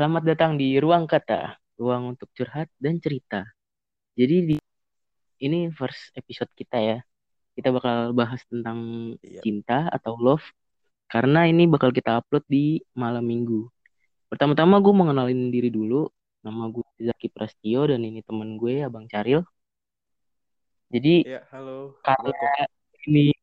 Selamat datang di Ruang Kata, ruang untuk curhat dan cerita. Jadi di ini first episode kita ya. Kita bakal bahas tentang Iya. cinta atau love karena ini bakal kita upload di malam minggu. Pertama-tama gue mau kenalin diri dulu. Nama gue Zaki Prastio dan ini temen gue Abang Caril. Jadi Ya, halo. karena Kok- ini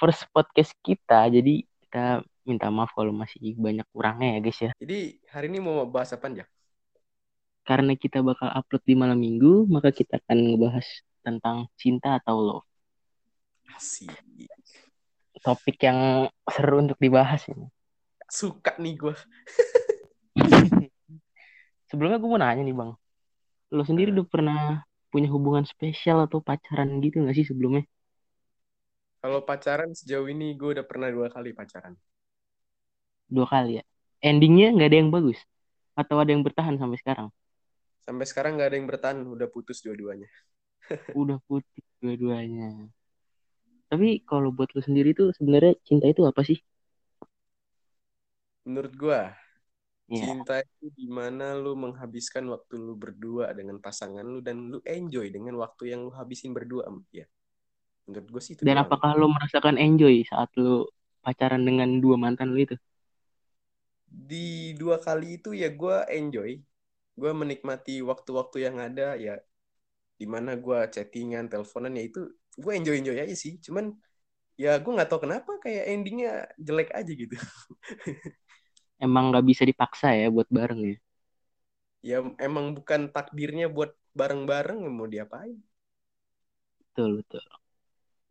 first podcast kita, jadi kita minta maaf kalau masih banyak kurangnya ya guys ya. Jadi hari ini mau bahas apa aja? Karena kita bakal upload di malam minggu, maka kita akan ngebahas tentang cinta atau love. Asik. Topik yang seru untuk dibahas ini. Suka nih gue. Sebelumnya gue mau nanya nih bang, lo sendiri Nah. udah pernah punya hubungan spesial atau pacaran gitu gak sih sebelumnya? Kalau pacaran sejauh ini gue udah pernah dua kali pacaran. Dua kali ya. Endingnya nggak ada yang bagus? Atau ada yang bertahan sampai sekarang? Sampai sekarang nggak ada yang bertahan, udah putus dua-duanya. Udah putih dua-duanya. Tapi kalau buat lo sendiri tuh sebenarnya cinta itu apa sih? Menurut gue, Ya, cinta itu di mana lu menghabiskan waktu lu berdua dengan pasangan lu dan lu enjoy dengan waktu yang lu habisin berdua. Ya, menurut gue sih itu dan apakah lo merasakan enjoy saat lo pacaran dengan dua mantan lo itu? Di dua kali itu ya gue enjoy. Gue menikmati waktu-waktu yang ada ya di mana gue chattingan, teleponan ya itu gue enjoy enjoy aja sih. Cuman ya gue nggak tahu kenapa kayak endingnya jelek aja gitu. Emang nggak bisa dipaksa ya buat bareng ya? ya emang bukan takdirnya buat bareng-bareng ya mau diapain? Betul, betul.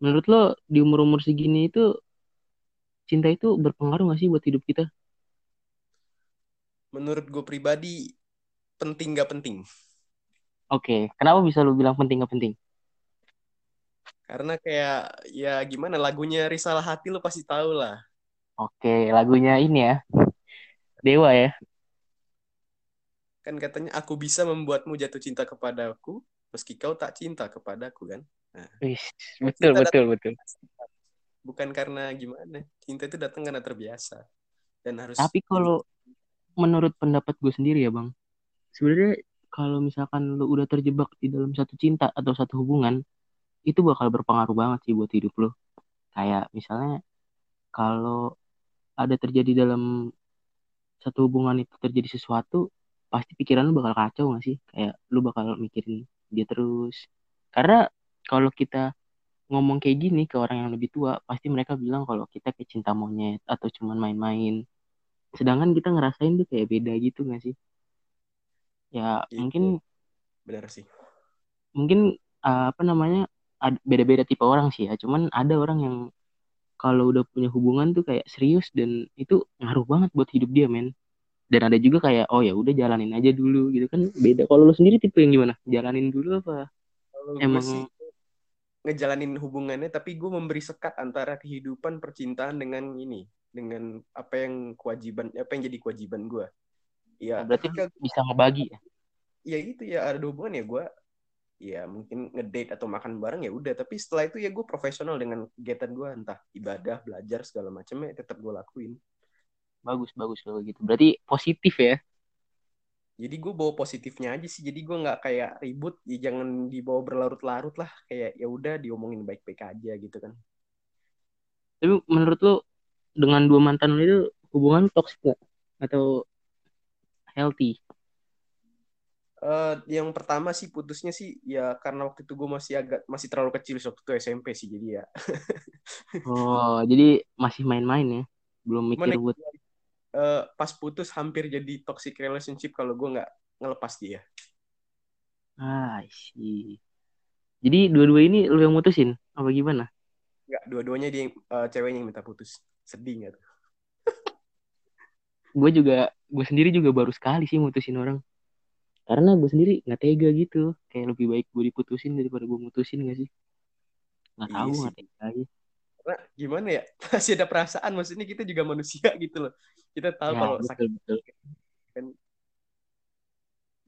Menurut lo di umur-umur segini itu cinta itu berpengaruh gak sih buat hidup kita? Menurut gue pribadi penting gak penting. Oke, kenapa bisa lo bilang penting gak penting? Karena kayak ya gimana lagunya Risalah Hati lo pasti tahu lah. Oke, lagunya ini ya, Dewa ya. Kan katanya aku bisa membuatmu jatuh cinta kepadaku meski kau tak cinta kepadaku kan. Kan betul, betul, betul. Bukan karena gimana. Cinta itu datang karena terbiasa. Dan harus Tapi kalau menurut pendapat gue sendiri ya bang, sebenarnya kalau misalkan lo udah terjebak di dalam satu cinta atau satu hubungan, itu bakal berpengaruh banget sih buat hidup lo. Kayak misalnya kalau ada terjadi dalam satu hubungan itu terjadi sesuatu, pasti pikiran lu bakal kacau gak sih? Kayak lu bakal mikirin dia terus. Karena kalau kita ngomong kayak gini ke orang yang lebih tua, pasti mereka bilang kalau kita kayak cinta monyet atau cuman main-main. Sedangkan kita ngerasain tuh kayak beda gitu gak sih? Ya Iya, mungkin benar sih. mungkin uh, apa namanya beda-beda tipe orang sih ya. Cuman ada orang yang kalau udah punya hubungan tuh kayak serius dan itu ngaruh banget buat hidup dia men. Dan ada juga kayak oh ya udah jalanin aja dulu gitu kan beda. Kalau lu sendiri tipe yang gimana? Jalanin dulu apa? Kalau Emang- sih ngejalanin hubungannya tapi gue memberi sekat antara kehidupan percintaan dengan ini dengan apa yang kewajiban apa yang jadi kewajiban gue ya Berarti ketika bisa ngebagi ya. ya itu ya ada hubungan ya gue ya mungkin ngedate atau makan bareng ya udah tapi setelah itu ya gue profesional dengan kegiatan gue entah ibadah belajar segala macamnya tetap gue lakuin Bagus bagus kalau gitu. Berarti positif ya. Jadi gue bawa positifnya aja sih jadi gue nggak kayak ribut ya jangan dibawa berlarut-larut lah kayak ya udah diomongin baik-baik aja gitu kan Tapi menurut lu dengan dua mantan lu itu hubungan toksik gak? Atau healthy? Eh, yang pertama sih putusnya sih ya karena waktu itu gue masih agak masih terlalu kecil waktu itu SMP sih jadi ya Oh, jadi masih main-main ya. Belum mikir buat eh, pas putus hampir jadi toxic relationship kalau gue nggak ngelepas dia ah, see. Jadi dua-dua ini lu yang mutusin apa gimana? nggak dua-duanya dia eh, ceweknya yang minta putus sedih nggak tuh Gue juga gue sendiri juga baru sekali sih mutusin orang. Karena gue sendiri nggak tega gitu. Kayak lebih baik gue diputusin daripada gue mutusin gak sih? Nggak Iya tahu sih. nggak tega aja gimana ya? Masih ada perasaan maksudnya kita juga manusia gitu loh. Kita tahu ya, kalau betul, sakit. betul. Kan.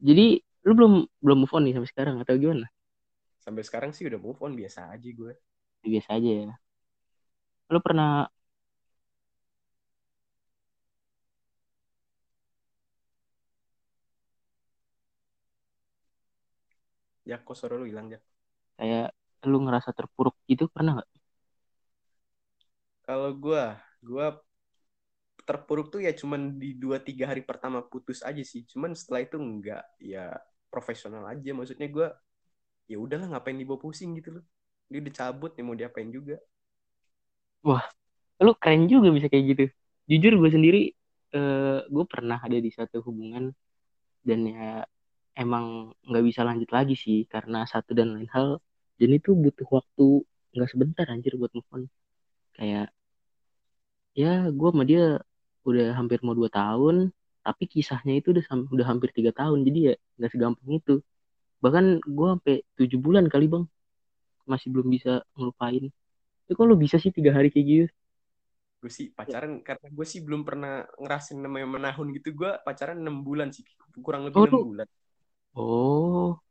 jadi lu belum belum move on nih sampai sekarang atau gimana? Sampai sekarang sih udah move on biasa aja gue. Biasa aja ya. Lu pernah ya kok suara lu hilang ya kayak lu ngerasa terpuruk gitu pernah nggak? Kalau gue, gue terpuruk tuh ya cuman di dua tiga hari pertama putus aja sih. Cuman setelah itu enggak ya profesional aja. Maksudnya gue ya udahlah ngapain dibawa pusing gitu loh. Dia udah cabut ya mau diapain juga. Wah, lu keren juga bisa kayak gitu. Jujur gue sendiri, eh, gue pernah ada di satu hubungan dan ya emang nggak bisa lanjut lagi sih karena satu dan lain hal. Dan itu butuh waktu nggak sebentar anjir buat move on. Kayak ya gue sama dia udah hampir mau dua tahun, tapi kisahnya itu udah udah hampir tiga tahun. Jadi ya nggak segampang itu. Bahkan gue sampai tujuh bulan kali bang masih belum bisa ngelupain. Itu kok lu bisa sih tiga hari kayak gitu? Gue sih pacaran karena gue sih belum pernah ngerasain namanya menahun gitu. Gue pacaran enam bulan sih, kurang lebih Oh enam lu, bulan. oh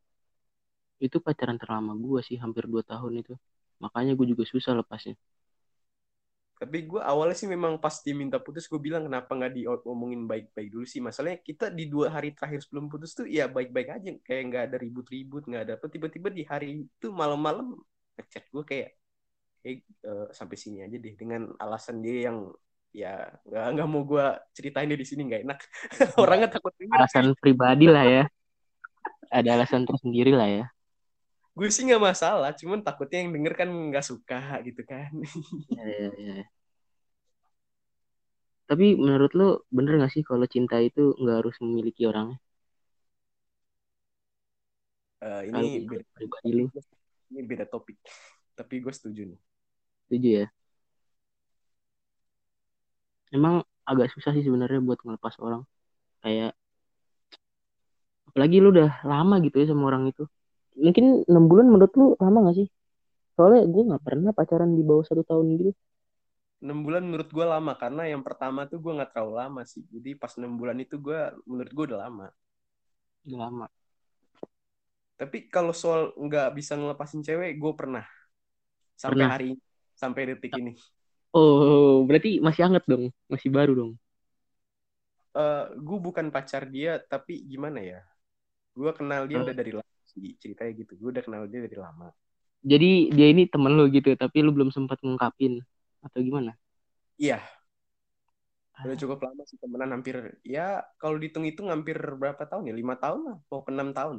itu pacaran terlama gue sih hampir dua tahun itu. Makanya gue juga susah lepasnya. Tapi gue awalnya sih memang pas diminta putus gue bilang kenapa nggak diomongin baik-baik dulu sih. Masalahnya kita di dua hari terakhir sebelum putus tuh ya baik-baik aja. Kayak nggak ada ribut-ribut, nggak ada apa. Tiba-tiba di hari itu malam-malam ngechat gue kayak, eh eh, sampai sini aja deh. Dengan alasan dia yang ya nggak nggak mau gue ceritain dia di sini nggak enak. Orangnya takut. Alasan pribadi lah ya. Ada alasan tersendiri lah ya. Gue sih nggak masalah, cuman takutnya yang denger kan nggak suka gitu kan. Ya, ya, ya. Tapi menurut lu bener gak sih kalau cinta itu nggak harus memiliki orangnya? Kalau ini beda, pribadi lu, ini beda topik. Tapi gue setuju nih. setuju ya? Emang agak susah sih sebenarnya buat ngelepas orang. Kayak apalagi lu udah lama gitu ya sama orang itu. Mungkin enam bulan menurut lu lama gak sih? Soalnya gue nggak pernah pacaran di bawah satu tahun gitu. 6 bulan menurut gue lama karena yang pertama tuh gue nggak terlalu lama sih jadi pas 6 bulan itu gue menurut gue udah lama Udah lama. tapi kalau soal nggak bisa ngelepasin cewek gue pernah sampai Pernah. hari sampai detik ini Oh, berarti masih hangat dong, masih baru dong. Eh gue bukan pacar dia tapi gimana ya gue kenal dia udah dari lama sih ceritanya gitu gue udah kenal dia dari lama Jadi dia ini temen lu gitu, tapi lu belum sempat ngungkapin atau gimana? iya udah cukup lama sih temenan hampir ya kalau dihitung-hitung hampir berapa tahun ya lima tahun lah mau ke enam tahun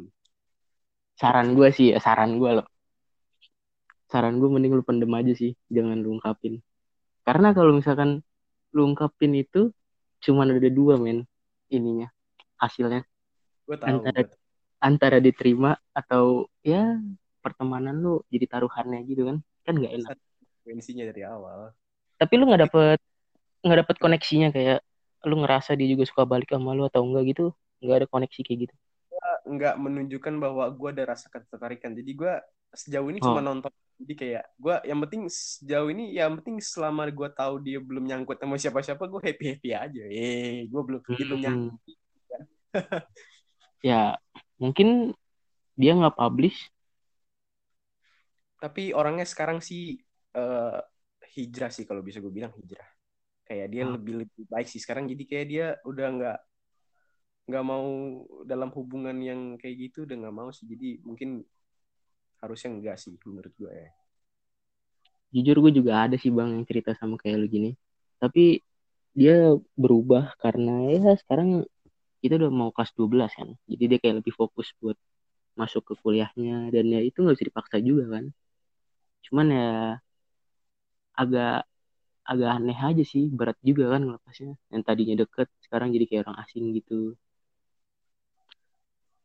Saran gue sih, ya, saran gue loh. Saran gue mending lu pendem aja sih, jangan lu ungkapin. Karena kalau misalkan lu ungkapin itu cuman ada dua men ininya hasilnya gue tahu antara gua tahu. Antara diterima atau ya pertemanan lu jadi taruhannya gitu kan. Kan nggak enak. Konsekuensinya dari awal. Tapi lu nggak dapet nggak dapet koneksinya kayak lu ngerasa dia juga suka balik sama lu atau enggak gitu? Nggak ada koneksi kayak gitu? Nggak menunjukkan bahwa gue ada rasa ketertarikan. Jadi gue sejauh ini Oh. cuma nonton. Jadi kayak gue yang penting sejauh ini yang penting selama gue tahu dia belum nyangkut sama siapa-siapa gue happy happy aja. Eh gue belum dia belum nyangkut. Hmm. ya mungkin dia nggak publish. Tapi orangnya sekarang sih eh, hijrah sih kalau bisa gue bilang hijrah. Kayak dia Oh. lebih lebih baik sih sekarang. Jadi kayak dia udah nggak nggak mau dalam hubungan yang kayak gitu udah nggak mau sih. Jadi mungkin harusnya enggak sih menurut gue ya. Jujur gue juga ada sih bang yang cerita sama kayak lu gini. Tapi dia berubah karena ya sekarang kita udah mau kelas 12 kan. Jadi dia kayak lebih fokus buat masuk ke kuliahnya. Dan ya itu nggak bisa dipaksa juga kan. Cuman ya agak agak aneh aja sih. Berat juga kan ngelepasnya. Yang tadinya deket sekarang jadi kayak orang asing gitu.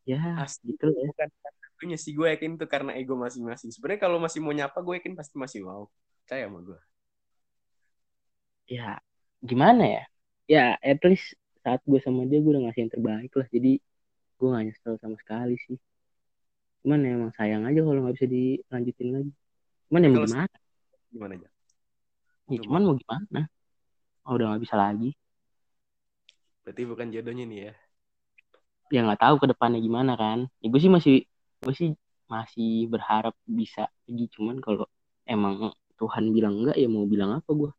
Ya Asli. gitu ya. Bukan karena sih gue yakin itu karena ego masing-masing. Sebenarnya kalau masih mau nyapa gue yakin pasti masih mau. Percaya sama gue. ya gimana ya? Ya at least saat gue sama dia gue udah ngasih yang terbaik lah. Jadi gue gak nyesel sama sekali sih. Cuman ya emang sayang aja kalau nggak bisa dilanjutin lagi. Cuman ya mau gimana? Gimana aja? ya cuman mau. gimana? Oh, udah nggak bisa lagi. Berarti bukan jodohnya nih ya. ya nggak tahu ke depannya gimana kan. Ya gue sih masih gue sih masih berharap bisa pergi cuman kalau emang Tuhan bilang enggak ya mau bilang apa gue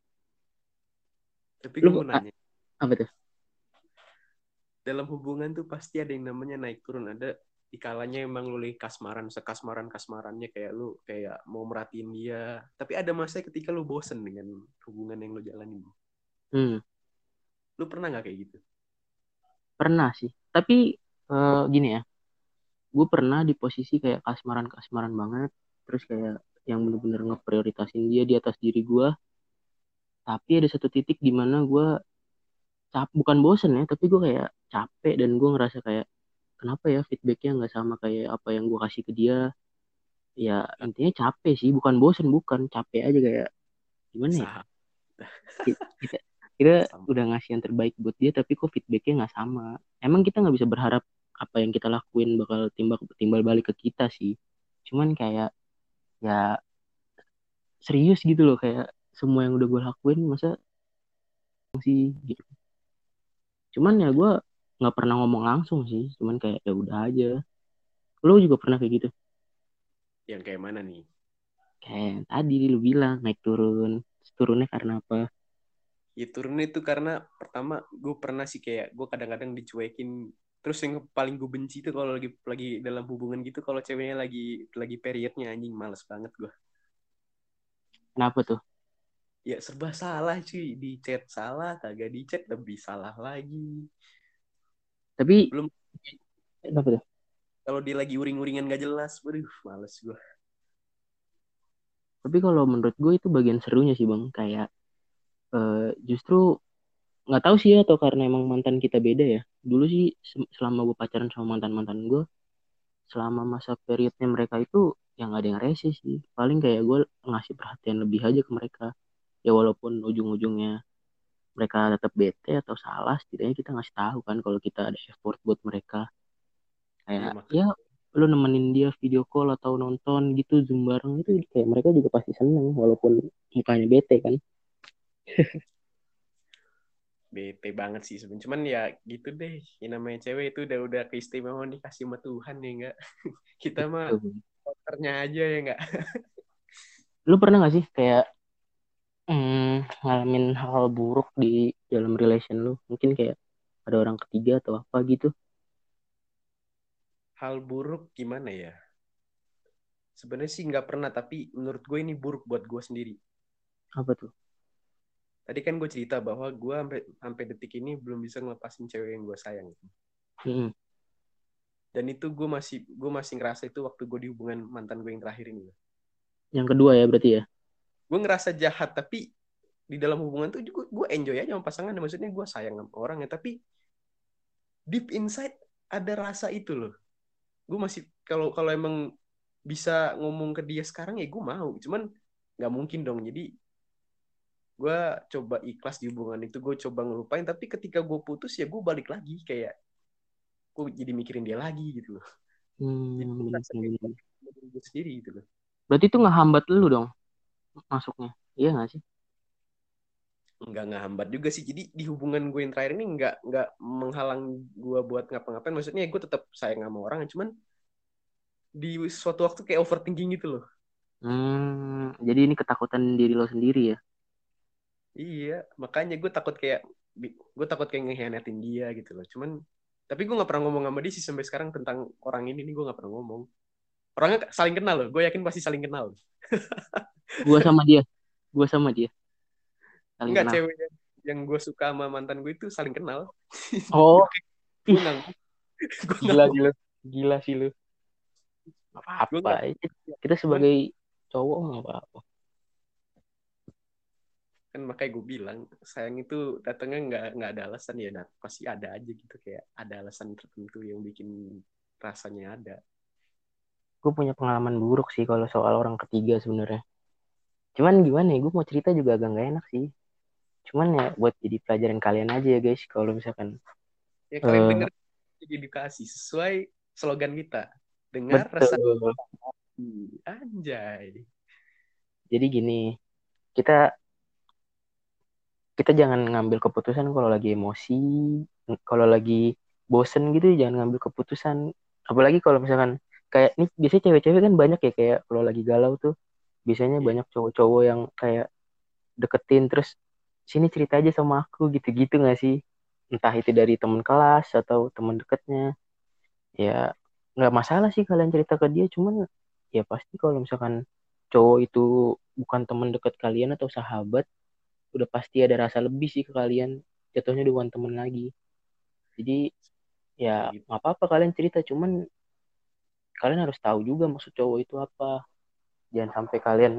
Tapi Lu- gue mau nanya. apa tuh Dalam hubungan tuh pasti ada yang namanya naik turun. Ada dikalanya emang lu lagi kasmaran sekasmaran kasmarannya kayak lu kayak mau merhatiin dia. Tapi ada masa ketika lu bosen dengan hubungan yang lu jalanin. Hmm. lu pernah nggak kayak gitu? Pernah sih. Tapi uh, gini ya. Gue pernah di posisi kayak kasmaran kasmaran banget. Terus kayak yang bener-bener ngeprioritasin dia di atas diri gue tapi ada satu titik di mana gue cap bukan bosen ya tapi gue kayak capek dan gue ngerasa kayak kenapa ya feedbacknya nggak sama kayak apa yang gue kasih ke dia? Ya intinya capek sih bukan bosen bukan capek aja kayak gimana ya? Kita kita udah ngasih yang terbaik buat dia tapi kok feedbacknya nggak sama? Emang kita nggak bisa berharap apa yang kita lakuin bakal timbal timbal balik ke kita sih. Cuman kayak ya serius gitu loh kayak semua yang udah gue lakuin masa sih gitu cuman ya gue nggak pernah ngomong langsung sih cuman kayak ya udah aja. Lo juga pernah kayak gitu? Yang kayak mana nih? Kayak tadi lu bilang naik turun. Turunnya karena apa? Ya turunnya itu karena pertama gue pernah sih kayak gue kadang-kadang dicuekin. Terus yang paling gue benci tuh kalau lagi lagi dalam hubungan gitu kalau ceweknya lagi lagi periodnya anjing males banget gue kenapa tuh ya serba salah cuy di chat salah kagak di chat lebih salah lagi tapi belum apa tuh? Kalau dia lagi uring-uringan gak jelas, waduh, males gue. Tapi kalau menurut gue itu bagian serunya sih bang, kayak uh, justru nggak tahu sih ya atau karena emang mantan kita beda ya. Dulu sih selama gue pacaran sama mantan mantan gue, selama masa periodnya mereka itu yang gak ada yang rese sih. Paling kayak gue ngasih perhatian lebih aja ke mereka. Ya walaupun ujung-ujungnya mereka tetap bete atau salah setidaknya kita ngasih tahu kan kalau kita ada effort buat mereka. Kayak ya, ya lu nemenin dia video call atau nonton gitu zoom bareng itu kayak mereka juga pasti seneng walaupun mukanya bete kan. Bete banget sih sebenarnya cuman ya gitu deh yang namanya cewek itu udah udah keistimewaan dikasih sama Tuhan ya enggak kita mah kotornya aja ya enggak lu pernah gak sih kayak hmm, ngalamin hal buruk di dalam relation lu. Mungkin kayak ada orang ketiga atau apa gitu. Hal buruk gimana ya? Sebenarnya sih nggak pernah tapi menurut gue ini buruk buat gue sendiri. Apa tuh? Tadi kan gue cerita bahwa gue sampai sampai detik ini belum bisa ngelepasin cewek yang gue sayang. Hmm. dan itu gue masih gue masih ngerasa itu waktu gue di hubungan mantan gue yang terakhir ini. Yang kedua ya berarti ya gue ngerasa jahat tapi di dalam hubungan tuh juga gue enjoy aja sama pasangan. Maksudnya gue sayang sama orang ya tapi deep inside ada rasa itu loh. Gue masih kalau kalau emang bisa ngomong ke dia sekarang ya gue mau. Cuman nggak mungkin dong. Jadi gue coba ikhlas di hubungan itu gue coba ngelupain. Tapi ketika gue putus ya gue balik lagi. Kayak gue jadi mikirin dia lagi gitu loh. Hmm, jadi gue sendiri gitu loh. Berarti itu nggak hambat lu dong masuknya. Iya gak sih? Nggak nggak hambat juga sih. Jadi di hubungan gue yang terakhir ini nggak nggak menghalang gue buat ngapa-ngapain. Maksudnya gue tetap sayang sama orang cuman di suatu waktu kayak overthinking gitu loh. Hmm, jadi ini ketakutan diri lo sendiri ya? Iya makanya gue takut kayak gue takut kayak ngehianatin dia gitu loh. Cuman tapi gue nggak pernah ngomong sama dia sih sampai sekarang tentang orang ini nih gue nggak pernah ngomong orangnya saling kenal loh. Gue yakin pasti saling kenal. Gue sama dia. Gue sama dia. Saling enggak kenal. cewek yang, yang gue suka sama mantan gue itu saling kenal. Oh. Gue gila gila gila sih lu. Apa apa kita sebagai cowok nggak apa apa kan makanya gue bilang sayang itu datangnya nggak nggak ada alasan ya nah, pasti ada aja gitu kayak ada alasan tertentu yang bikin rasanya ada gue punya pengalaman buruk sih kalau soal orang ketiga sebenarnya. Cuman gimana ya gue mau cerita juga agak gak enak sih. Cuman ya buat jadi pelajaran kalian aja ya guys kalau misalkan ya kalian uh, denger edukasi sesuai slogan kita. Dengar rasa anjay. Jadi gini kita kita jangan ngambil keputusan kalau lagi emosi kalau lagi bosen gitu jangan ngambil keputusan. Apalagi kalau misalkan kayak nih biasanya cewek-cewek kan banyak ya kayak kalau lagi galau tuh biasanya yeah. banyak cowok-cowok yang kayak deketin terus sini cerita aja sama aku gitu-gitu gak sih entah itu dari teman kelas atau teman dekatnya ya nggak masalah sih kalian cerita ke dia cuman ya pasti kalau misalkan cowok itu bukan teman dekat kalian atau sahabat udah pasti ada rasa lebih sih ke kalian jatuhnya bukan temen lagi jadi ya gitu. nggak apa-apa kalian cerita cuman kalian harus tahu juga maksud cowok itu apa. Jangan sampai kalian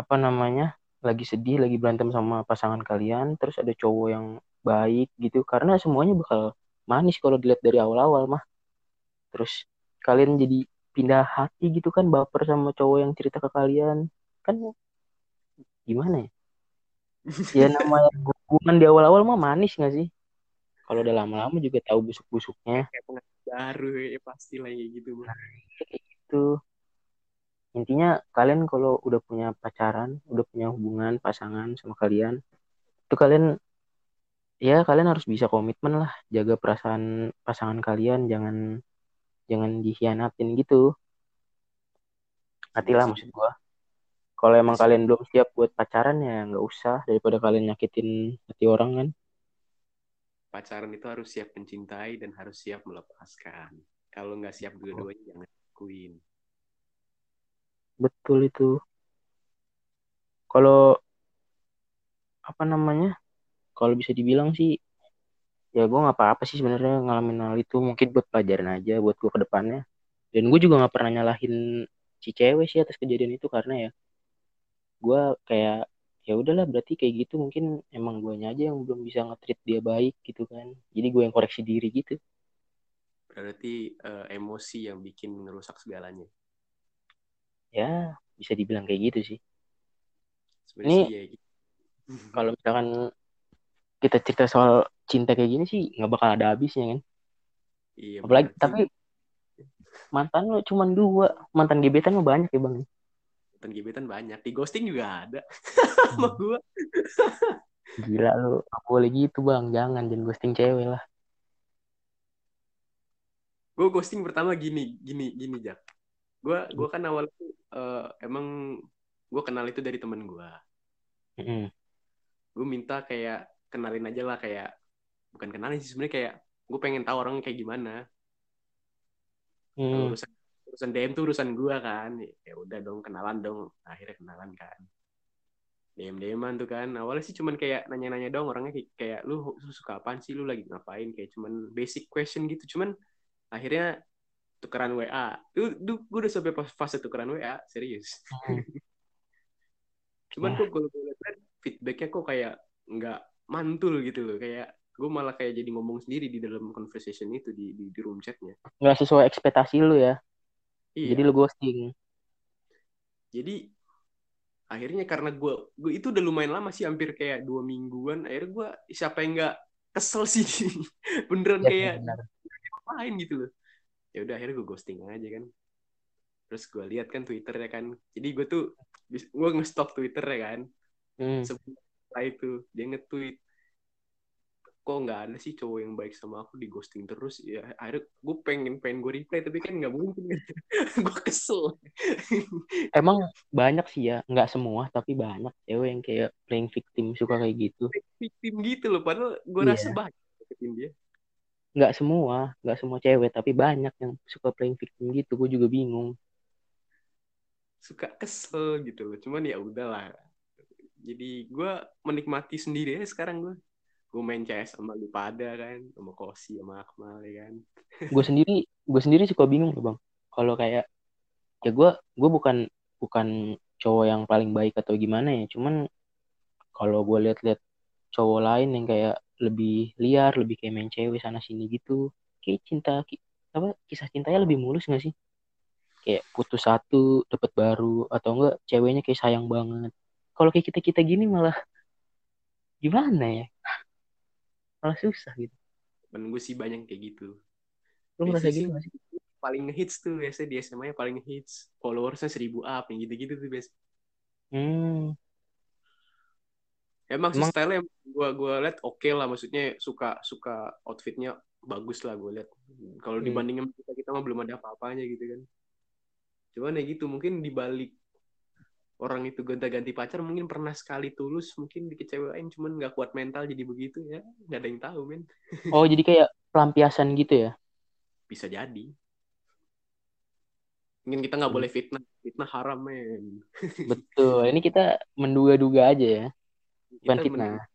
apa namanya lagi sedih lagi berantem sama pasangan kalian terus ada cowok yang baik gitu. Karena semuanya bakal manis kalau dilihat dari awal-awal mah. Terus kalian jadi pindah hati gitu kan baper sama cowok yang cerita ke kalian. Kan gimana ya? Ya namanya hubungan di awal-awal mah manis gak sih? Kalau udah lama-lama juga tahu busuk-busuknya baru ya pasti lah kayak gitu kayak gitu intinya kalian kalau udah punya pacaran udah punya hubungan pasangan sama kalian itu kalian ya kalian harus bisa komitmen lah jaga perasaan pasangan kalian jangan jangan dikhianatin gitu. Hati lah sih maksud gua. Kalau emang kalian belum siap buat pacaran ya nggak usah. Daripada kalian nyakitin hati orang kan pacaran itu harus siap mencintai dan harus siap melepaskan. Kalau nggak siap dua-duanya jangan lakuin. Betul itu. Kalau apa namanya? Kalau bisa dibilang sih ya gue nggak apa-apa sih sebenarnya ngalamin hal itu. Mungkin buat pelajaran aja buat gue ke depannya. Dan gue juga nggak pernah nyalahin si cewek sih atas kejadian itu karena ya gue kayak ya udahlah berarti kayak gitu mungkin emang gue aja yang belum bisa nge-treat dia baik gitu kan. Jadi gue yang koreksi diri gitu. Berarti eh, emosi yang bikin ngerusak segalanya. Ya bisa dibilang kayak gitu sih. Sebenarnya ini ya gitu. kalau misalkan kita cerita soal cinta kayak gini sih nggak bakal ada habisnya kan. Iya apalagi benar tapi mantan lo cuma dua. Mantan gebetan lo banyak ya bang mantan gebetan banyak. Di ghosting juga ada. Sama gue gila Gak boleh gitu bang. Jangan jangan ghosting cewek lah. Gue ghosting pertama gini gini gini jak. Gue gue kan awal eh, emang gue kenal itu dari temen gue Mm-mm. gue minta kayak kenalin aja lah kayak bukan kenalin sih sebenarnya kayak gue pengen tahu orang kayak gimana. Kalau Hmm. Urusan DM tuh urusan gue kan. Ya udah dong kenalan dong. Akhirnya kenalan kan. DM DMan tuh kan. Awalnya sih cuman kayak nanya-nanya dong orangnya kayak, kayak lu, suka apaan sih? Lu lagi ngapain? Kayak cuman basic question gitu. Cuman akhirnya tukeran WA lu, lu gue udah sampai fase tukeran WA serius. Hmm. cuman Ya. kok kalau gue lihat feedbacknya kok kayak nggak mantul gitu loh. Kayak gue malah kayak jadi ngomong sendiri di dalam conversation itu di di, di room chatnya. Nggak sesuai ekspektasi lu ya iya. Jadi lu ghosting. Jadi akhirnya karena gue gue itu udah lumayan lama sih hampir kayak dua mingguan akhirnya gue siapa yang nggak kesel sih beneran ya kayak main gitu loh. Ya udah akhirnya gue ghosting aja kan. Terus gue lihat kan twitternya kan. Jadi gue tuh gue nge-stalk twitternya kan. Hmm. setelah itu dia nge-tweet kok nggak ada sih cowok yang baik sama aku di ghosting terus ya akhirnya gue pengen pengen gue reply tapi kan nggak mungkin gue kesel. Emang banyak sih ya nggak semua tapi banyak cewek yang kayak playing victim suka kayak gitu. Victim gitu loh padahal gue Iya. rasa banyak dia. Nggak semua nggak semua cewek tapi banyak yang suka playing victim gitu gue juga bingung. Suka kesel gitu loh cuman ya udahlah. Jadi gue menikmati sendiri aja sekarang gue gue main CS sama lu pada kan sama Kosi sama Akmal ya kan. Gue sendiri gue sendiri suka bingung loh bang. Kalau kayak ya gue gue bukan bukan cowok yang paling baik atau gimana ya. Cuman kalau gue lihat-lihat cowok lain yang kayak lebih liar lebih kayak main cewek sana sini gitu kayak cinta apa kisah cintanya lebih mulus gak sih? Kayak putus satu dapat baru atau enggak ceweknya kayak sayang banget. Kalau kayak kita kita gini malah gimana ya malah susah gitu. Temen gue sih banyak kayak gitu. Lu ngerasa gitu gak sih? paling ngehits tuh biasanya di SMA nya paling ngehits. Followersnya seribu up yang gitu-gitu tuh biasa. Hmm. Emang, sih Emang- style gue gue liat oke lah maksudnya suka suka outfitnya bagus lah gue liat. Kalau Hmm. dibandingin kita kita mah belum ada apa-apanya gitu kan. Cuman ya gitu mungkin dibalik orang itu gonta-ganti pacar mungkin pernah sekali tulus mungkin dikecewain cuman nggak kuat mental jadi begitu ya nggak ada yang tahu men oh jadi kayak pelampiasan gitu ya bisa jadi Mungkin kita nggak Hmm. boleh fitnah. Fitnah haram, men. Betul. Ini kita menduga-duga aja ya. Bukan Kita fitnah. men-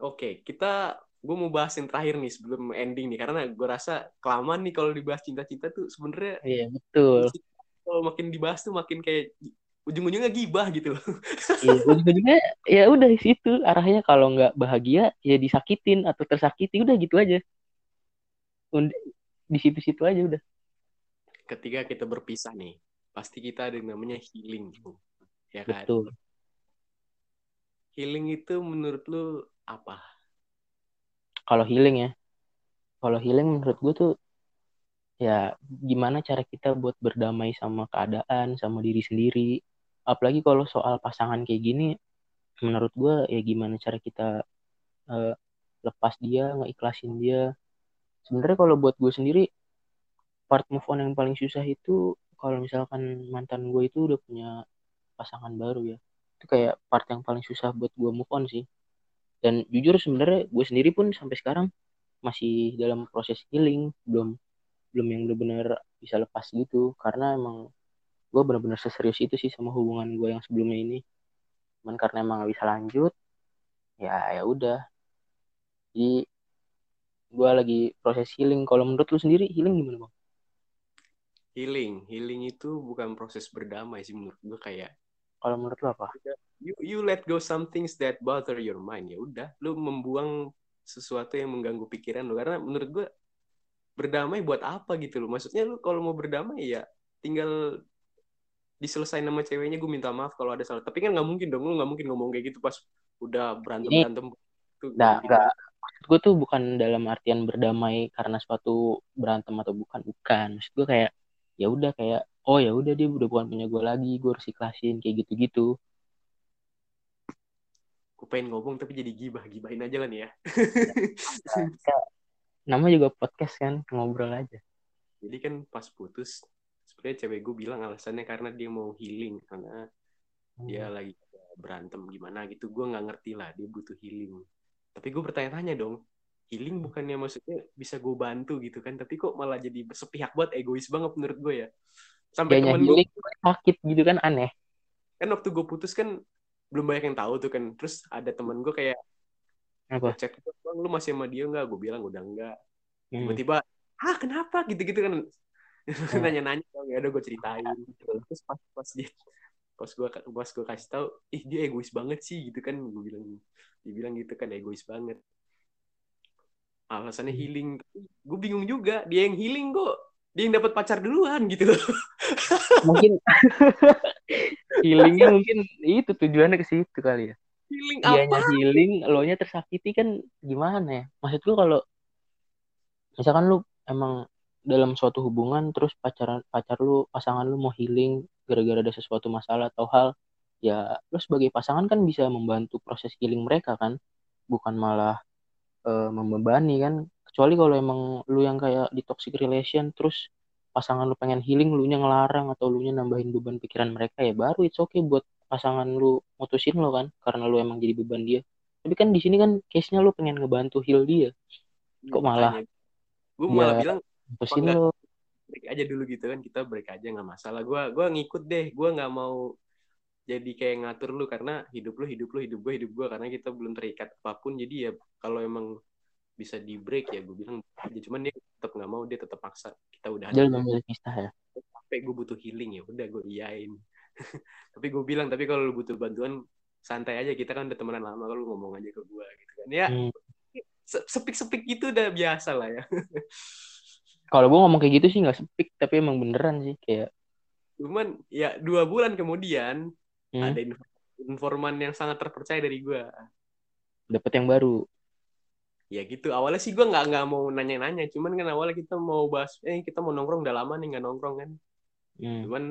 Oke, kita gue mau bahas yang terakhir nih sebelum ending nih karena gue rasa kelamaan nih kalau dibahas cinta-cinta tuh sebenarnya Iya, betul. Kalau makin dibahas tuh makin kayak ujung-ujungnya gibah gitu loh. Iya, ujung-ujungnya ya udah di situ arahnya kalau nggak bahagia ya disakitin atau tersakiti udah gitu aja. Di situ-situ aja udah. Ketika kita berpisah nih, pasti kita ada yang namanya healing, ya kan? Betul. Healing itu menurut lu apa? Kalau healing ya. Kalau healing menurut gue tuh ya gimana cara kita buat berdamai sama keadaan, sama diri sendiri. Apalagi kalau soal pasangan kayak gini, menurut gue ya gimana cara kita eh, lepas dia, ngeikhlasin dia. Sebenarnya kalau buat gue sendiri, part move on yang paling susah itu kalau misalkan mantan gue itu udah punya pasangan baru ya. Itu kayak part yang paling susah buat gue move on sih. Dan jujur sebenarnya gue sendiri pun sampai sekarang masih dalam proses healing, belum belum yang benar-benar bisa lepas gitu karena emang gue benar-benar seserius itu sih sama hubungan gue yang sebelumnya ini. Cuman karena emang gak bisa lanjut, ya ya udah. Jadi gue lagi proses healing. Kalau menurut lu sendiri healing gimana bang? Healing, healing itu bukan proses berdamai sih menurut gue kayak Kalau menurut lu apa? you you let go some things that bother your mind ya udah lu membuang sesuatu yang mengganggu pikiran lu karena menurut gue berdamai buat apa gitu loh maksudnya lu kalau mau berdamai ya tinggal diselesain sama ceweknya gue minta maaf kalau ada salah tapi kan nggak mungkin dong lu nggak mungkin ngomong kayak gitu pas udah berantem berantem tuh Nah, gitu. enggak. Maksud gue tuh bukan dalam artian berdamai karena suatu berantem atau bukan, bukan. Maksud gue kayak ya udah kayak oh ya udah dia udah bukan punya gue lagi, gue harus ikhlasin kayak gitu-gitu. gue pengen ngomong tapi jadi gibah gibahin aja lah nih ya Namanya juga podcast kan, ngobrol aja. jadi kan pas putus sebenarnya cewek gue bilang alasannya karena dia mau healing karena dia Hmm. lagi berantem gimana gitu gue nggak ngerti lah dia butuh healing tapi gue bertanya-tanya dong healing bukannya maksudnya bisa gue bantu gitu kan tapi kok malah jadi sepihak buat egois banget menurut gue ya sampai Kayaknya temen gue sakit gitu kan aneh. kan waktu gue putus kan belum banyak yang tahu tuh kan terus ada temen gue kayak Apa? gue bang lu masih sama dia nggak gue bilang udah enggak Hmm. tiba-tiba ah kenapa gitu-gitu kan Hmm. nanya-nanya ya udah gue ceritain terus pas pas dia pas gue pas gue kasih tahu ih dia egois banget sih gitu kan gue bilang dibilang gitu kan egois banget alasannya Hmm. healing gue bingung juga dia yang healing kok dia yang dapat pacar duluan gitu loh Mungkin healingnya mungkin itu tujuannya ke situ kali ya. Healing Dianya apa? healing, lo nya tersakiti kan gimana ya? Maksud lu kalau misalkan lu emang dalam suatu hubungan terus pacaran pacar lu pasangan lu mau healing gara-gara ada sesuatu masalah atau hal ya lu sebagai pasangan kan bisa membantu proses healing mereka kan? Bukan malah eh, membebani kan? Kecuali kalau emang lu yang kayak di toxic relation terus pasangan lu pengen healing lu nya ngelarang atau lu nya nambahin beban pikiran mereka ya baru it's okay buat pasangan lu mutusin lo kan karena lu emang jadi beban dia. Tapi kan di sini kan case-nya lu pengen ngebantu heal dia. Kok malah gue malah dia bilang mutusin lo. break aja dulu gitu kan kita break aja nggak masalah. Gue gua ngikut deh gue nggak mau jadi kayak ngatur lu karena hidup lu hidup lu hidup gue hidup gue karena kita belum terikat apa pun. Jadi ya kalau emang bisa di break ya gue bilang aja. Cuman dia tetap nggak mau dia tetap paksa kita udah dia memilih pisah ya. Sampai gue butuh healing ya udah gue iyain tapi gue bilang tapi kalau lu butuh bantuan santai aja kita kan udah temenan lama kalau lu ngomong aja ke gue gitu kan. Ya Hmm. se- sepik-sepik gitu udah biasa lah ya. Kalau gue ngomong kayak gitu sih nggak sepik tapi emang beneran sih kayak cuman ya dua bulan kemudian hmm, ada inf- informan yang sangat terpercaya dari gue dapet yang baru. Ya gitu awalnya sih gue nggak nggak mau nanya-nanya cuman kan awalnya kita mau bahas eh kita mau nongkrong udah lama nih nggak nongkrong kan. Hmm. cuman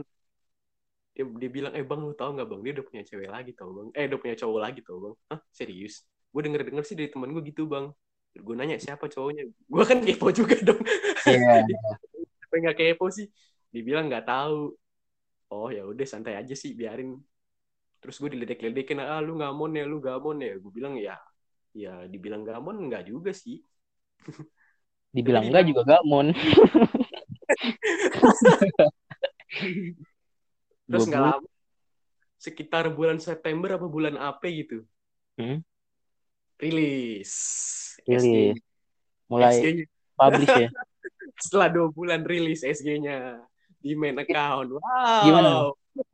dia, dia bilang eh bang lu tau nggak bang? Dia udah punya cewek lagi tau bang. Eh udah punya cowok lagi tau bang. Hah? Serius? Gue denger denger sih dari teman gue gitu bang. Gue nanya siapa cowoknya? Gue kan kepo juga dong. Iya. apa nggak kepo sih? Dibilang nggak tahu oh ya udah santai aja sih biarin. Terus gue diledek-ledekin ah lu gamon ya lu gamon ya. Gue bilang ya ya dibilang gamon nggak juga sih. Dibilang Tapi enggak juga gak mon Terus nggak lama, sekitar bulan September apa bulan apa gitu, Hmm? rilis. Rilis. SG. mulai SG-nya. publish ya Setelah dua bulan rilis SG-nya di main account. Wow. Gimana?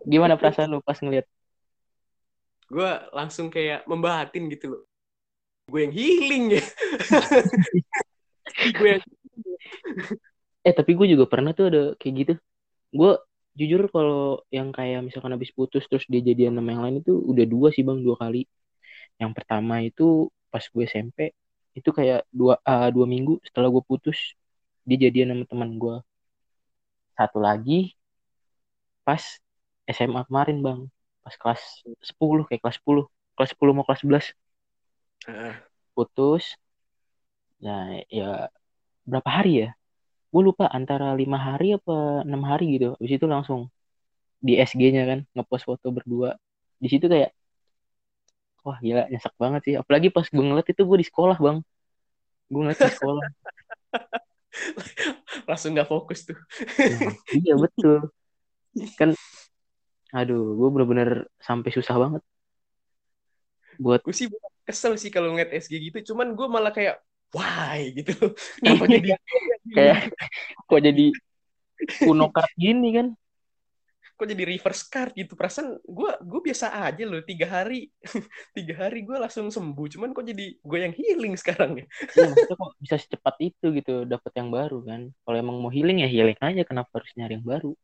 gimana perasaan lu pas ngeliat Gue langsung kayak membahatin gitu loh. Gue yang healing ya. gue yang eh tapi gue juga pernah tuh ada kayak gitu gue jujur kalau yang kayak misalkan habis putus terus dia jadian sama yang lain itu udah dua sih bang dua kali. Yang pertama itu pas gue SMP itu kayak dua ah, dua minggu setelah gue putus dia jadian sama teman gue. Satu lagi pas SMA kemarin bang pas kelas 10 kayak kelas 10 kelas 10 mau kelas 11 Ah, putus nah ya berapa hari ya gue lupa antara lima hari apa enam hari gitu. Habis itu langsung di SG-nya kan ngepost foto berdua. Di situ kayak wah gila nyesek banget sih. Apalagi pas gue ngeliat itu gue di sekolah bang. Gue ngeliat di sekolah. Langsung nggak fokus tuh. Nah, iya betul. Kan aduh gue bener-bener sampai susah banget. Buat Gue sih kesel sih kalau ngeliat SG gitu, cuman gue malah kayak why gitu. Kenapa jadi kayak kok jadi kuno card gini kan? Kok jadi reverse card gitu? Perasaan gue gue biasa aja loh tiga hari. Tiga hari gue langsung sembuh. Cuman kok jadi gue yang healing sekarang ya? Iya, maksudnya kok bisa secepat itu gitu dapat yang baru kan? Kalau emang mau healing ya healing aja. Kenapa harus nyari yang baru?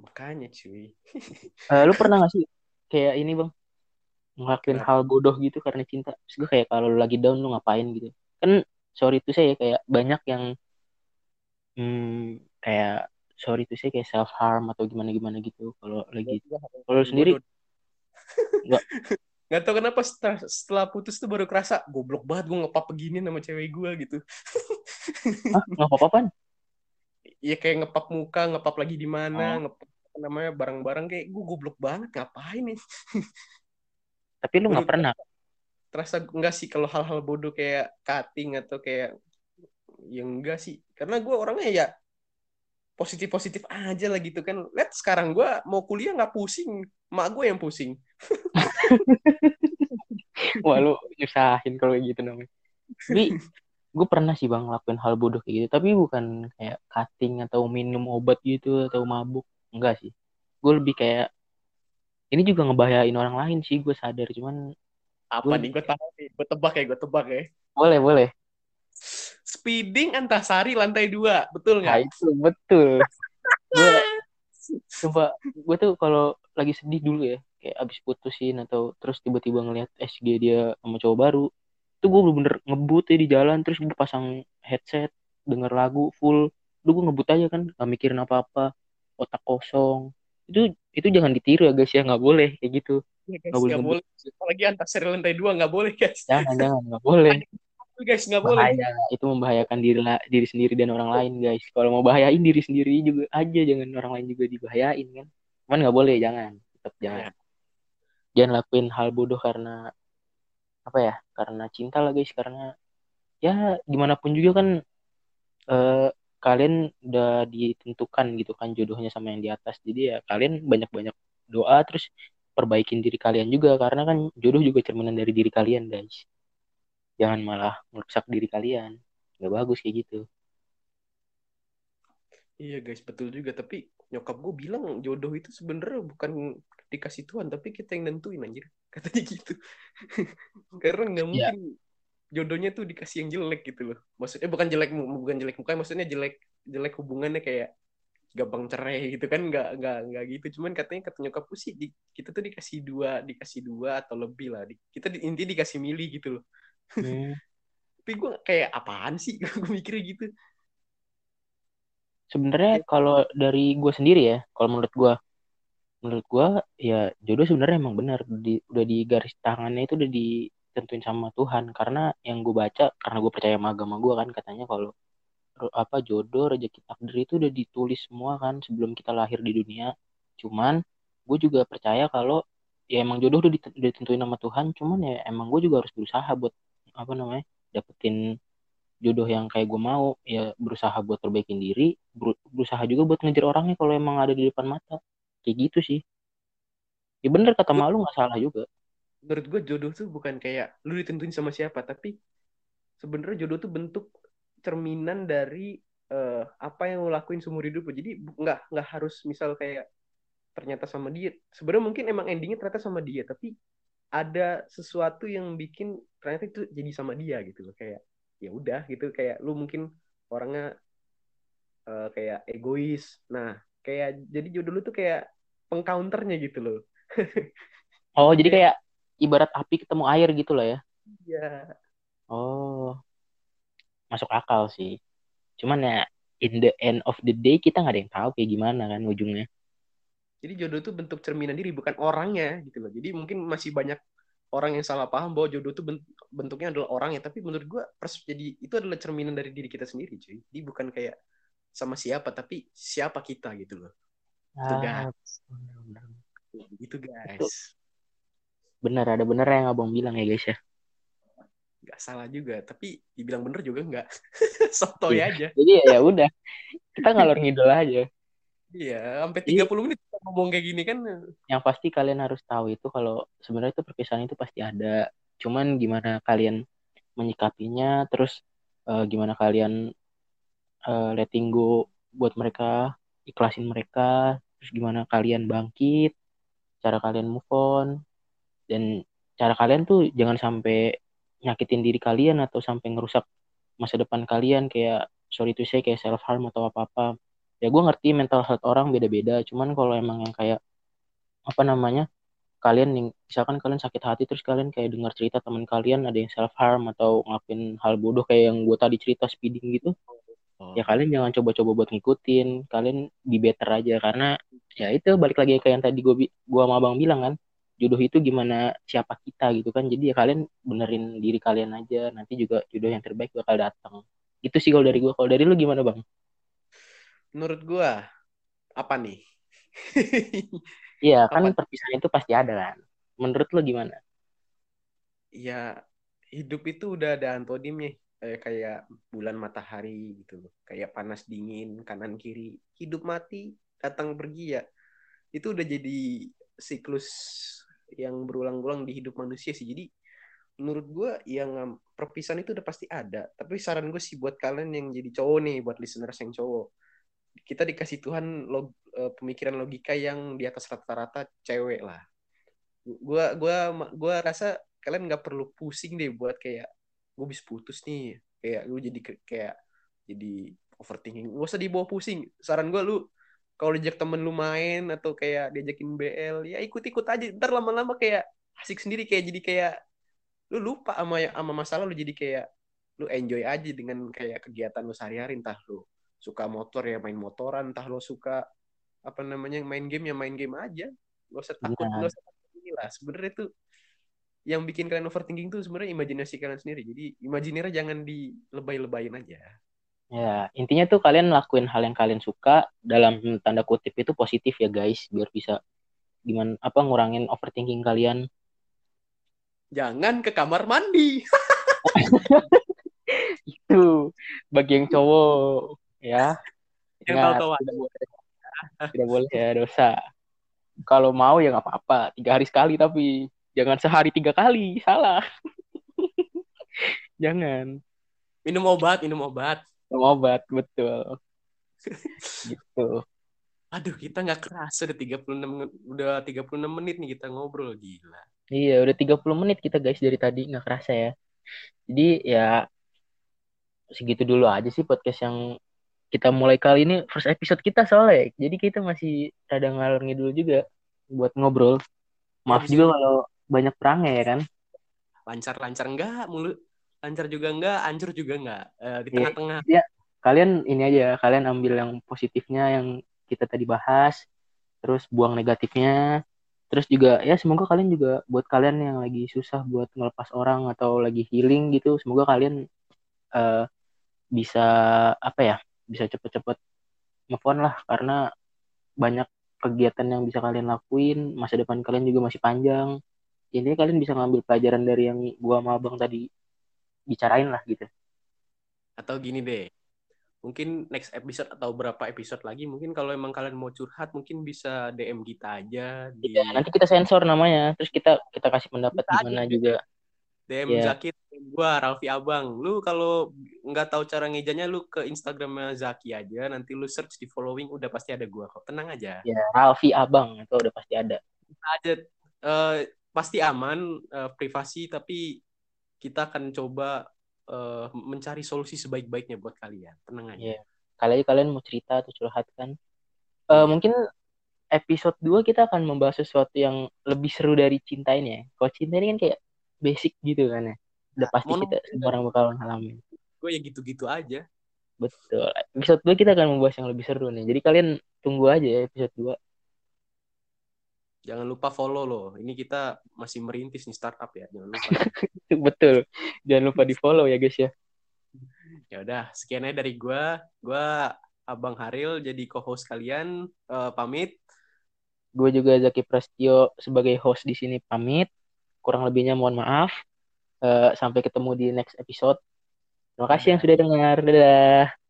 Makanya cuy. Eh, lu pernah gak sih kayak ini bang? Ngelakuin Kenapa? hal bodoh gitu karena cinta? Terus gue kayak kalau lu lagi down lu ngapain gitu kan sorry itu saya kayak banyak yang hmm, kayak sorry itu saya kayak self harm atau gimana gimana gitu kalau lagi. Kalau lu sendiri Nggak. nggak tau kenapa setelah, setelah putus tuh baru kerasa goblok banget gue ngepap begini sama cewek gue gitu. Ah nggak apa apa ya kayak ngepap muka ngepap lagi di mana Oh. ngepap apa namanya barang-barang kayak gue goblok banget ngapain nih tapi lu nggak pernah terasa enggak sih kalau hal-hal bodoh kayak cutting atau kayak yang enggak sih. Karena gue orangnya ya positif positif aja lah gitu kan. Lihat sekarang gue mau kuliah nggak pusing mak gue yang pusing. Wah lu nyusahin kalau kayak gitu namanya. Tapi gue pernah sih bang ngelakuin hal bodoh kayak gitu tapi bukan kayak cutting atau minum obat gitu atau mabuk. Enggak sih. Gue lebih kayak ini juga ngebahayain orang lain sih gue sadar. Cuman apa Gua- nih? gue tahu nih gue tebak ya gue tebak ya. Boleh boleh. Speeding antasari lantai dua betul nah nggak itu betul. Gue coba gue tuh kalau lagi sedih dulu ya kayak abis putusin atau terus tiba-tiba ngeliat SG dia sama cowok baru itu gue bener-bener ngebut ya di jalan terus gue pasang headset denger lagu full. Lu gue ngebut aja kan gak mikirin apa-apa otak kosong. Itu itu jangan ditiru ya guys ya nggak boleh kayak gitu Ya, guys, boleh nggak boleh apalagi antasari lantai dua nggak boleh guys. Jangan jangan nggak boleh. Guys nggak boleh. Bahaya. Itu membahayakan diri diri sendiri dan orang lain guys. Kalau mau bahayain diri sendiri juga aja jangan orang lain juga dibahayain kan. Cuman nggak boleh jangan. Tetap jangan. Ya. jangan lakuin hal bodoh karena apa ya karena cinta lah guys. Karena ya gimana pun juga kan eh, kalian udah ditentukan gitu kan jodohnya sama yang di atas. Jadi ya kalian banyak-banyak doa terus perbaikin diri kalian juga karena kan jodoh juga cerminan dari diri kalian guys jangan malah merusak diri kalian nggak bagus kayak gitu Iya guys, betul juga. Tapi nyokap gue bilang jodoh itu sebenarnya bukan dikasih Tuhan, tapi kita yang nentuin anjir. Katanya gitu. Karena nggak Iya. mungkin jodohnya tuh dikasih yang jelek gitu loh. Maksudnya bukan jelek bukan jelek muka, maksudnya jelek jelek hubungannya kayak gampang cerai gitu kan nggak nggak nggak gitu. Cuman katanya kata nyokapku sih di, kita tuh dikasih dua dikasih dua atau lebih lah. Di, kita di, inti dikasih milih gitu loh. Hmm, tapi gue kayak apaan sih? Gue mikirnya gitu. Sebenarnya kalau dari gue sendiri ya kalau menurut gue menurut gue ya jodoh sebenarnya emang benar. Di, udah di garis tangannya itu udah ditentuin sama Tuhan. Karena yang gue baca karena gue percaya sama agama gue kan katanya kalau apa jodoh rezeki takdir itu udah ditulis semua kan sebelum kita lahir di dunia. Cuman gue juga percaya kalau ya emang jodoh udah diten- udah ditentuin sama Tuhan cuman ya emang gue juga harus berusaha buat apa namanya dapetin jodoh yang kayak gue mau. Ya berusaha buat perbaikin diri berusaha juga buat ngejar orangnya kalau emang ada di depan mata. Kayak gitu sih. Ya bener kata malu nggak salah juga. menurut gue jodoh tuh bukan kayak lu ditentuin sama siapa tapi sebenarnya jodoh tuh bentuk cerminan dari uh, apa yang lo lakuin seumur hidup lo. Jadi nggak nggak harus misal kayak ternyata sama dia sebenarnya mungkin emang endingnya ternyata sama dia tapi ada sesuatu yang bikin ternyata itu jadi sama dia gitu loh. Kayak ya udah gitu. Kayak lu mungkin orangnya uh, kayak egois. Nah kayak jadi jodoh lu tuh kayak pengcounternya gitu loh. Oh jadi kayak ibarat api ketemu air gitu loh ya? Iya. Oh masuk akal sih. Cuman ya in the end of the day kita nggak ada yang tahu kayak gimana kan ujungnya. Jadi jodoh itu bentuk cerminan diri bukan orangnya gitu loh. Jadi mungkin masih banyak orang yang salah paham bahwa jodoh itu bentuknya adalah orangnya tapi menurut gue jadi itu adalah cerminan dari diri kita sendiri cuy. Jadi bukan kayak sama siapa tapi siapa kita gitu loh. Itu ah, guys. itu guys. Benar ada benar yang abang bilang ya guys ya nggak salah juga tapi dibilang bener juga nggak. Soto iya. aja. Jadi ya, ya udah. Kita ngalor ngidol aja. Iya sampai 30 jadi, menit kita ngomong kayak gini kan. Yang pasti kalian harus tahu itu kalau sebenarnya itu perpisahan itu pasti ada. Cuman gimana kalian menyikapinya terus uh, gimana kalian uh, letting go buat mereka ikhlasin mereka terus gimana kalian bangkit cara kalian move on dan cara kalian tuh jangan sampai nyakitin diri kalian atau sampai ngerusak masa depan kalian kayak sorry to say kayak self harm atau apa apa ya gue ngerti mental health orang beda-beda cuman kalau emang yang kayak apa namanya kalian nih misalkan kalian sakit hati terus kalian kayak dengar cerita teman kalian ada yang self harm atau ngelakuin hal bodoh kayak yang gue tadi cerita speeding gitu oh. ya kalian jangan coba-coba buat ngikutin kalian di better aja karena ya itu balik lagi kayak yang tadi gue gua sama abang bilang kan jodoh itu gimana siapa kita gitu kan. Jadi ya kalian benerin diri kalian aja nanti juga jodoh yang terbaik bakal datang itu sih kalau dari gue kalau dari lu gimana bang? Menurut gue apa nih? Iya kan perpisahan itu pasti ada kan. Menurut lu gimana? Ya hidup itu udah ada antonimnya kayak kayak bulan matahari gitu. Kayak panas dingin kanan kiri. Hidup mati datang pergi ya. Itu udah jadi siklus yang berulang-ulang di hidup manusia sih. Jadi menurut gue yang perpisahan itu udah pasti ada. Tapi saran gue sih buat kalian yang jadi cowok nih, buat listeners yang cowok. Kita dikasih Tuhan log, uh, pemikiran logika yang di atas rata-rata cewek lah. Gua gua gua rasa kalian nggak perlu pusing deh buat kayak gue bisa putus nih. Kayak lu jadi kayak jadi overthinking. Gak usah dibawa pusing. Saran gue lu kalau diajak temen lu main atau kayak diajakin BL ya ikut-ikut aja. Ntar lama-lama kayak asik sendiri kayak jadi kayak lu lupa sama sama masalah lu. Jadi kayak lu enjoy aja dengan kayak kegiatan lu sehari-hari. Entah lu suka motor ya main motoran. Entah lu suka apa namanya main game ya main game aja. Gak usah takut nah. gak usah takut lah. Sebenarnya itu yang bikin kalian overthinking tuh sebenarnya imajinasi kalian sendiri. Jadi imajinirnya jangan dilebay-lebayin aja Ya, intinya tuh kalian lakuin hal yang kalian suka dalam tanda kutip itu positif ya guys, biar bisa gimana apa ngurangin overthinking kalian. Jangan ke kamar mandi. itu bagi yang cowok ya. Yang Ingat, tahu tidak boleh. tidak boleh ya dosa. Kalau mau ya nggak apa-apa, tiga hari sekali tapi jangan sehari tiga kali, salah. jangan. Minum obat, minum obat minum obat betul. Gitu. Aduh kita nggak kerasa udah 36 udah 36 menit nih kita ngobrol gila. Iya udah 30 menit kita guys dari tadi nggak kerasa ya. Jadi ya segitu dulu aja sih podcast yang kita mulai kali ini first episode kita soalnya. Jadi kita masih rada ngalor ngidul juga buat ngobrol. Maaf juga kalau banyak perangnya ya kan? Lancar-lancar enggak mulut lancar juga enggak, hancur juga enggak, uh, di iya, tengah-tengah. Iya, kalian ini aja, kalian ambil yang positifnya yang kita tadi bahas, terus buang negatifnya, terus juga ya semoga kalian juga buat kalian yang lagi susah buat ngelepas orang atau lagi healing gitu, semoga kalian uh, bisa apa ya, bisa cepet-cepet move on lah karena banyak kegiatan yang bisa kalian lakuin, masa depan kalian juga masih panjang. Ini kalian bisa ngambil pelajaran dari yang gua sama abang tadi bicarain lah gitu Atau gini deh, mungkin next episode atau berapa episode lagi, mungkin kalau emang kalian mau curhat, mungkin bisa DM kita aja di Ya, nanti kita sensor namanya, terus kita kita kasih pendapat Kita gimana aja. juga. DM Iya. Zaki, gua Ralfi Abang. Lu kalau nggak tahu cara ngejanya, lu ke Instagramnya Zaki aja. Nanti lu search di following, udah pasti ada gua kok. Tenang aja. Ya, Ralfi Abang itu udah pasti ada. Ada eh, pasti aman, eh, privasi, tapi kita akan coba eh, mencari solusi sebaik-baiknya buat kalian. Tenang aja. Iya. Kali aja kalian mau cerita atau curhat kan. Eh, Iya. mungkin episode 2 kita akan membahas sesuatu yang lebih seru dari cinta ini ya. Kalau cinta ini kan kayak basic gitu kan ya. Udah Nah, pasti mono- kita semua orang bakal ngalamin. Gue ya gitu-gitu aja. Betul. Episode 2 kita akan membahas yang lebih seru nih. Jadi kalian tunggu aja ya episode 2. Jangan lupa follow loh. Ini kita masih merintis nih startup ya. Jangan lupa. Betul. Jangan lupa di follow ya guys ya. ya udah, sekian aja dari gua. Gua Abang Haril jadi co-host kalian. Eh, pamit. Gue juga Zaki Prastio sebagai host di sini pamit. Kurang lebihnya mohon maaf. Eh, sampai ketemu di next episode. Terima kasih yang sudah dengar. Dadah.